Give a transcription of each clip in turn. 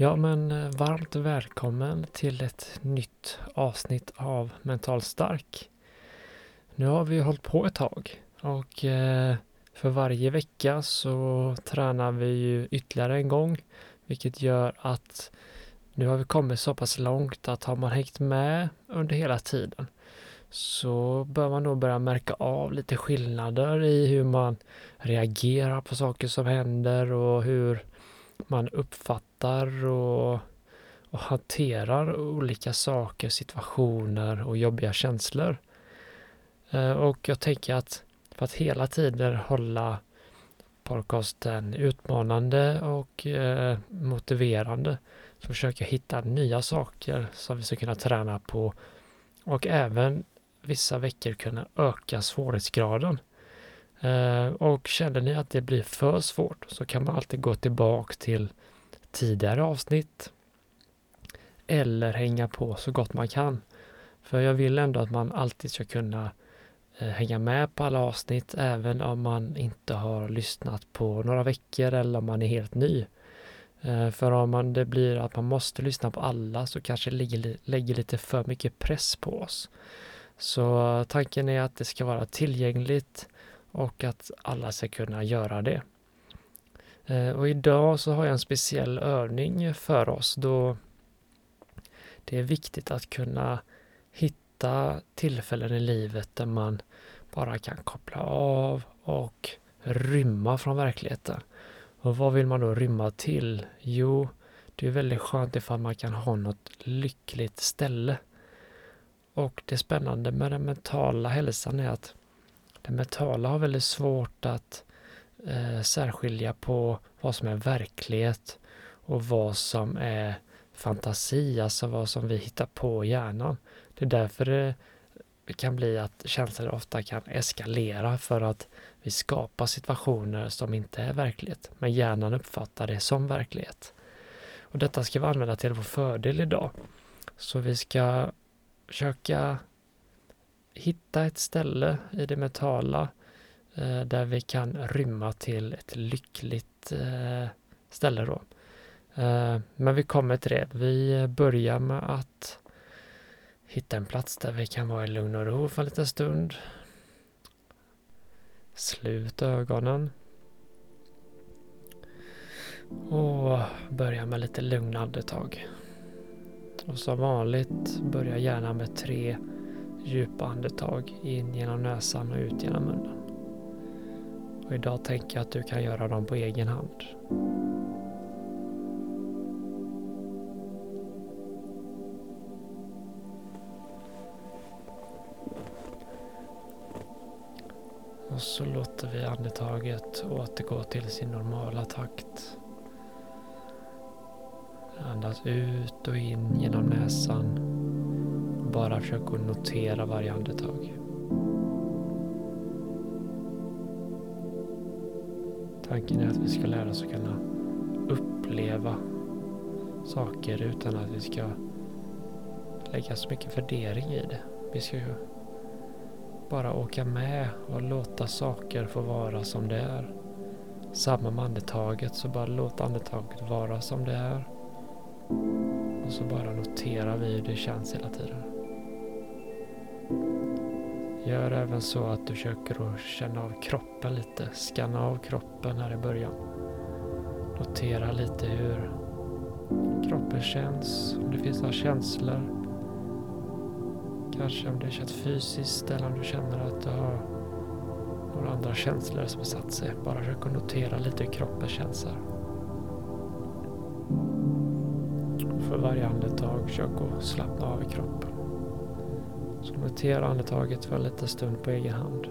Ja men eh, varmt välkommen till ett nytt avsnitt av Mental Stark. Nu har vi hållit på ett tag och eh, för varje vecka så tränar vi ju ytterligare en gång vilket gör att nu har vi kommit så pass långt att har man hängt med under hela tiden så bör man nog börja märka av lite skillnader i hur man reagerar på saker som händer och hur man uppfattar och, och hanterar olika saker, situationer och jobbiga känslor. Eh, och jag tänker att för att hela tiden hålla podcasten utmanande och eh, motiverande så försöker jag hitta nya saker som vi ska kunna träna på och även vissa veckor kunna öka svårighetsgraden. Eh, och känner ni att det blir för svårt så kan man alltid gå tillbaka till tidigare avsnitt eller hänga på så gott man kan. För jag vill ändå att man alltid ska kunna eh, hänga med på alla avsnitt även om man inte har lyssnat på några veckor eller om man är helt ny. Eh, för om man, det blir att man måste lyssna på alla så kanske det lägger, lägger lite för mycket press på oss. Så tanken är att det ska vara tillgängligt och att alla ska kunna göra det. Eh, och idag så har jag en speciell övning för oss då det är viktigt att kunna hitta tillfällen i livet där man bara kan koppla av och rymma från verkligheten. Och vad vill man då rymma till? Jo, det är väldigt skönt ifall man kan ha något lyckligt ställe. Och det spännande med den mentala hälsan är att det mentala har väldigt svårt att eh, särskilja på vad som är verklighet och vad som är fantasi, alltså vad som vi hittar på i hjärnan. Det är därför det kan bli att känslor ofta kan eskalera för att vi skapar situationer som inte är verklighet, men hjärnan uppfattar det som verklighet. Och detta ska vi använda till vår fördel idag. Så vi ska försöka hitta ett ställe i det mentala eh, där vi kan rymma till ett lyckligt eh, ställe då. Eh, men vi kommer till det. Vi börjar med att hitta en plats där vi kan vara i lugn och ro för en liten stund. Slut ögonen. Och börja med lite lugna andetag. Och som vanligt börja gärna med tre djupa andetag in genom näsan och ut genom munnen. Och idag tänker jag att du kan göra dem på egen hand. Och så låter vi andetaget återgå till sin normala takt. Andas ut och in genom näsan bara försök att notera varje andetag. Tanken är att vi ska lära oss att kunna uppleva saker utan att vi ska lägga så mycket värdering i det. Vi ska ju bara åka med och låta saker få vara som det är. Samma med andetaget, så bara låt andetaget vara som det är. Och så bara noterar vi hur det känns hela tiden. Gör även så att du försöker att känna av kroppen lite. Skanna av kroppen här i början. Notera lite hur kroppen känns, om det finns några känslor. Kanske om det känns fysiskt eller om du känner att du har några andra känslor som har satt sig. Bara försök att notera lite hur kroppen känns här. För varje andetag försök att slappna av i kroppen. Så notera andetaget för en liten stund på egen hand.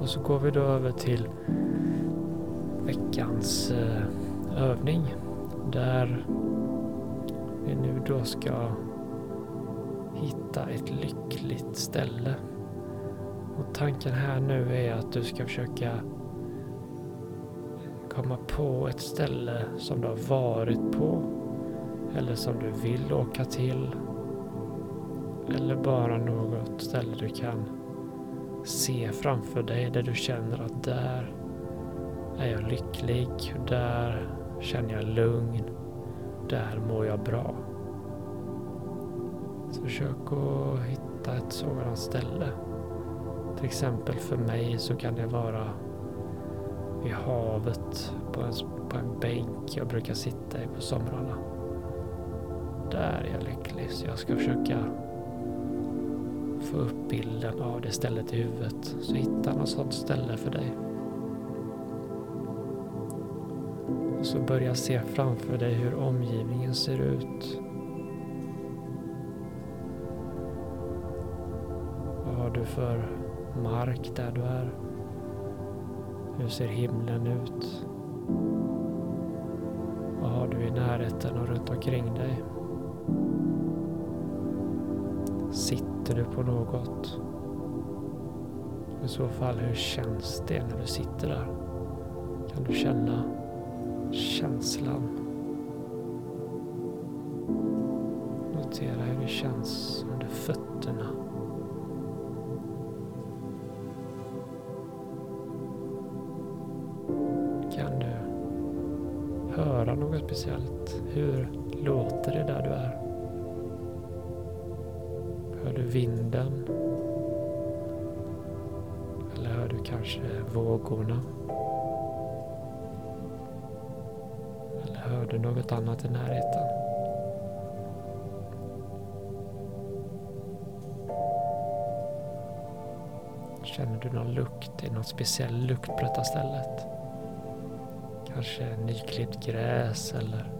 Och så går vi då över till veckans eh, övning där vi nu då ska hitta ett lyckligt ställe. Och tanken här nu är att du ska försöka komma på ett ställe som du har varit på eller som du vill åka till. Eller bara något ställe du kan se framför dig där du känner att där är jag lycklig, där känner jag lugn, där mår jag bra. Så försök att hitta ett sådant ställe. Till exempel för mig så kan det vara vid havet på en, på en bänk jag brukar sitta i på somrarna. Där är jag lycklig så jag ska försöka få upp bilden av det stället i huvudet. Så hitta något sådant ställe för dig. Och så börja se framför dig hur omgivningen ser ut. Vad har du för mark där du är? Hur ser himlen ut? Vad har du i närheten och runt omkring dig? Sitter du på något? I så fall, hur känns det när du sitter där? Kan du känna känslan? Notera hur det känns under fötterna. Kan du höra något speciellt? Hur låter det där du är? Vinden? Eller hör du kanske vågorna? Eller hör du något annat i närheten? Känner du någon lukt? Är det någon speciell lukt på detta stället? Kanske nyklippt gräs eller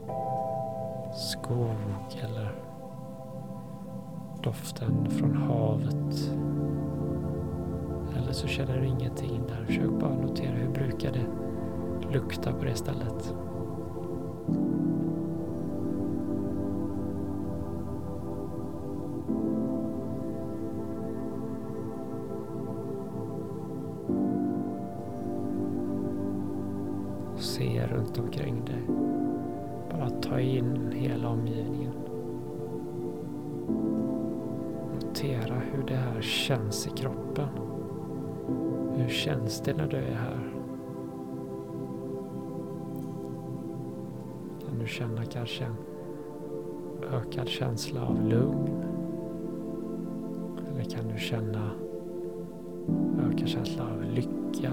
skog eller doften från havet. Eller så känner du ingenting där. Försök bara notera hur brukar det lukta på det stället. Se runt omkring dig. Bara ta in hela omgivningen. Notera hur det här känns i kroppen. Hur känns det när du är här? Kan du känna kanske en ökad känsla av lugn? Eller kan du känna ökad känsla av lycka?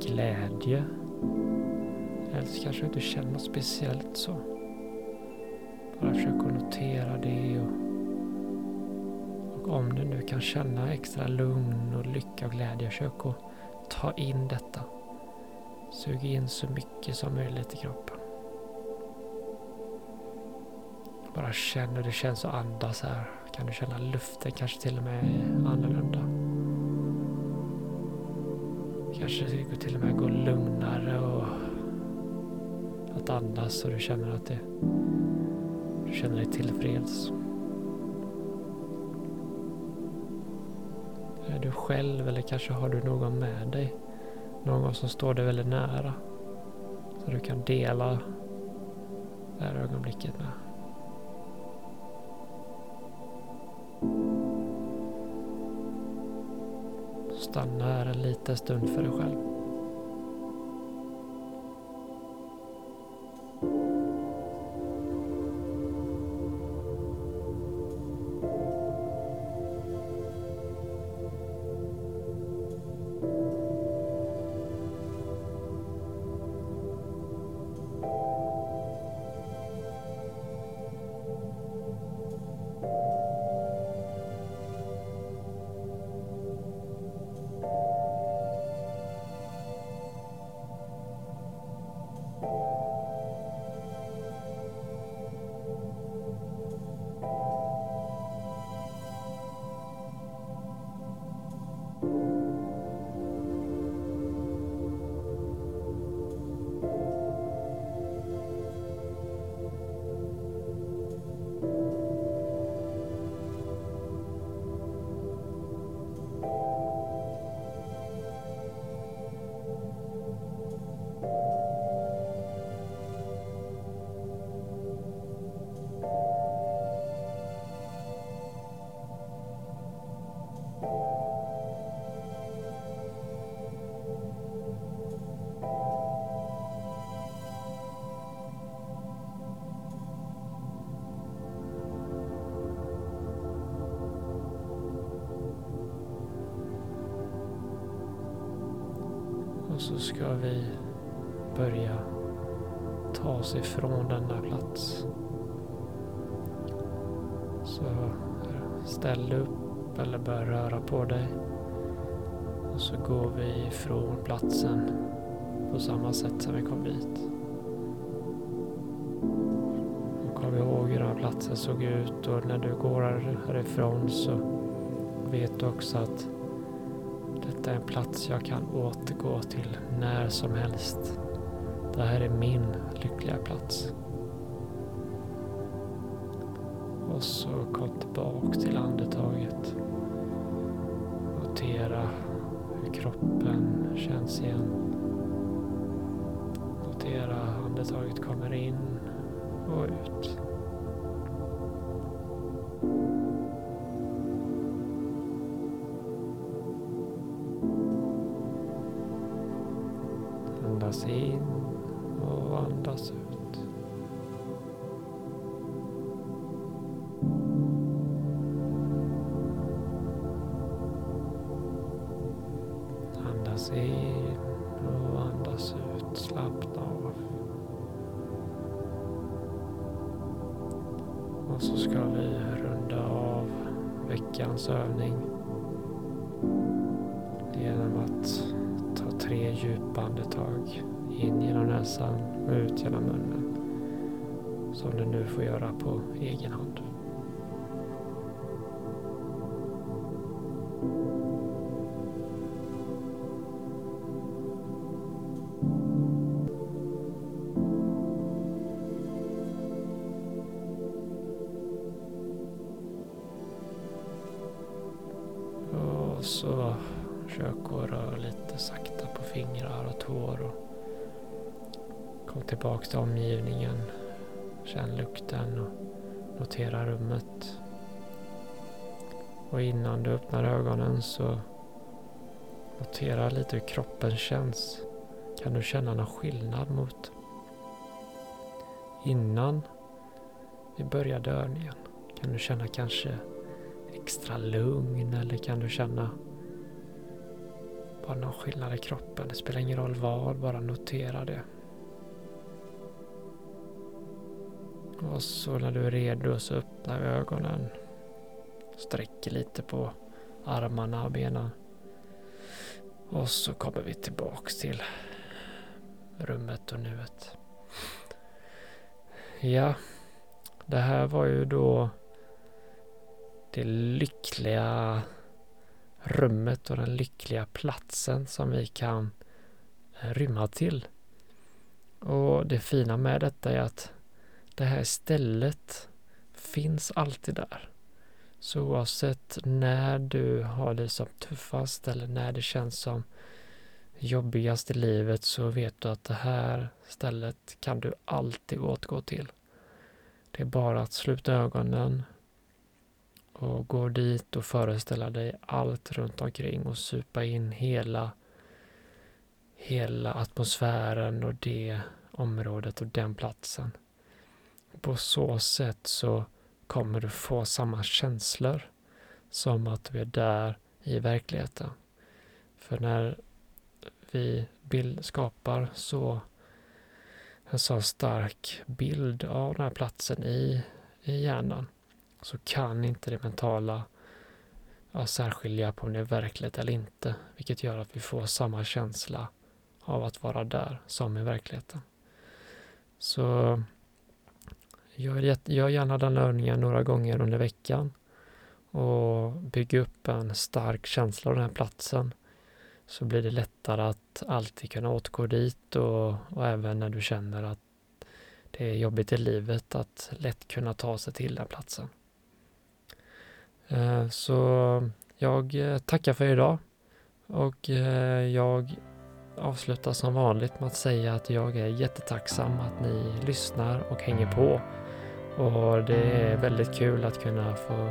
Glädje? Eller så kanske du inte känner något speciellt så. Bara försök att notera det och och om du nu kan känna extra lugn och lycka och glädje, försök att ta in detta. Sug in så mycket som möjligt i kroppen. Bara känn hur det känns att andas här. Kan du känna luften kanske till och med annorlunda. Kanske det till och med går lugnare och att andas så du känner att det, du känner dig tillfreds. Du själv eller kanske har du någon med dig? Någon som står dig väldigt nära. Så du kan dela det här ögonblicket med. Stanna här en liten stund för dig själv. Så ska vi börja ta oss ifrån denna plats. Så ställ dig upp eller börja röra på dig. Och så går vi ifrån platsen på samma sätt som vi kom dit. Och kom ihåg hur den här platsen såg ut och när du går härifrån så vet du också att detta är en plats jag kan återgå till när som helst. Det här är min lyckliga plats. Och så kom tillbaka till andetaget. Notera hur kroppen känns igen. Notera andetaget kommer in och ut. Och så ska vi runda av veckans övning genom att ta tre djupa andetag in genom näsan och ut genom munnen. Som du nu får göra på egen hand. Så försök att röra lite sakta på fingrar och tår. Och kom tillbaka till omgivningen. Känn lukten och notera rummet. Och innan du öppnar ögonen så notera lite hur kroppen känns. Kan du känna någon skillnad mot innan vi börjar dörningen? Kan du känna kanske extra lugn eller kan du känna bara någon skillnad i kroppen? Det spelar ingen roll vad, bara notera det. Och så när du är redo så öppnar vi ögonen. Sträcker lite på armarna och benen. Och så kommer vi tillbaks till rummet och nuet. Ja, det här var ju då det lyckliga rummet och den lyckliga platsen som vi kan eh, rymma till. Och det fina med detta är att det här stället finns alltid där. Så oavsett när du har det som tuffast eller när det känns som jobbigast i livet så vet du att det här stället kan du alltid återgå till. Det är bara att sluta ögonen och gå dit och föreställa dig allt runt omkring och supa in hela hela atmosfären och det området och den platsen. På så sätt så kommer du få samma känslor som att du är där i verkligheten. För när vi bild, skapar så en så stark bild av den här platsen i, i hjärnan så kan inte det mentala ja, särskilja på om det är verkligt eller inte, vilket gör att vi får samma känsla av att vara där som i verkligheten. Så gör, gör gärna den övningen några gånger under veckan och bygg upp en stark känsla av den här platsen så blir det lättare att alltid kunna återgå dit och, och även när du känner att det är jobbigt i livet att lätt kunna ta sig till den platsen. Eh, så jag eh, tackar för idag och eh, jag avslutar som vanligt med att säga att jag är jättetacksam att ni lyssnar och hänger på. Och det är väldigt kul att kunna få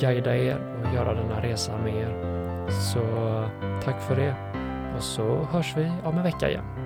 guida er och göra denna resa med er. Så tack för det och så hörs vi om en vecka igen.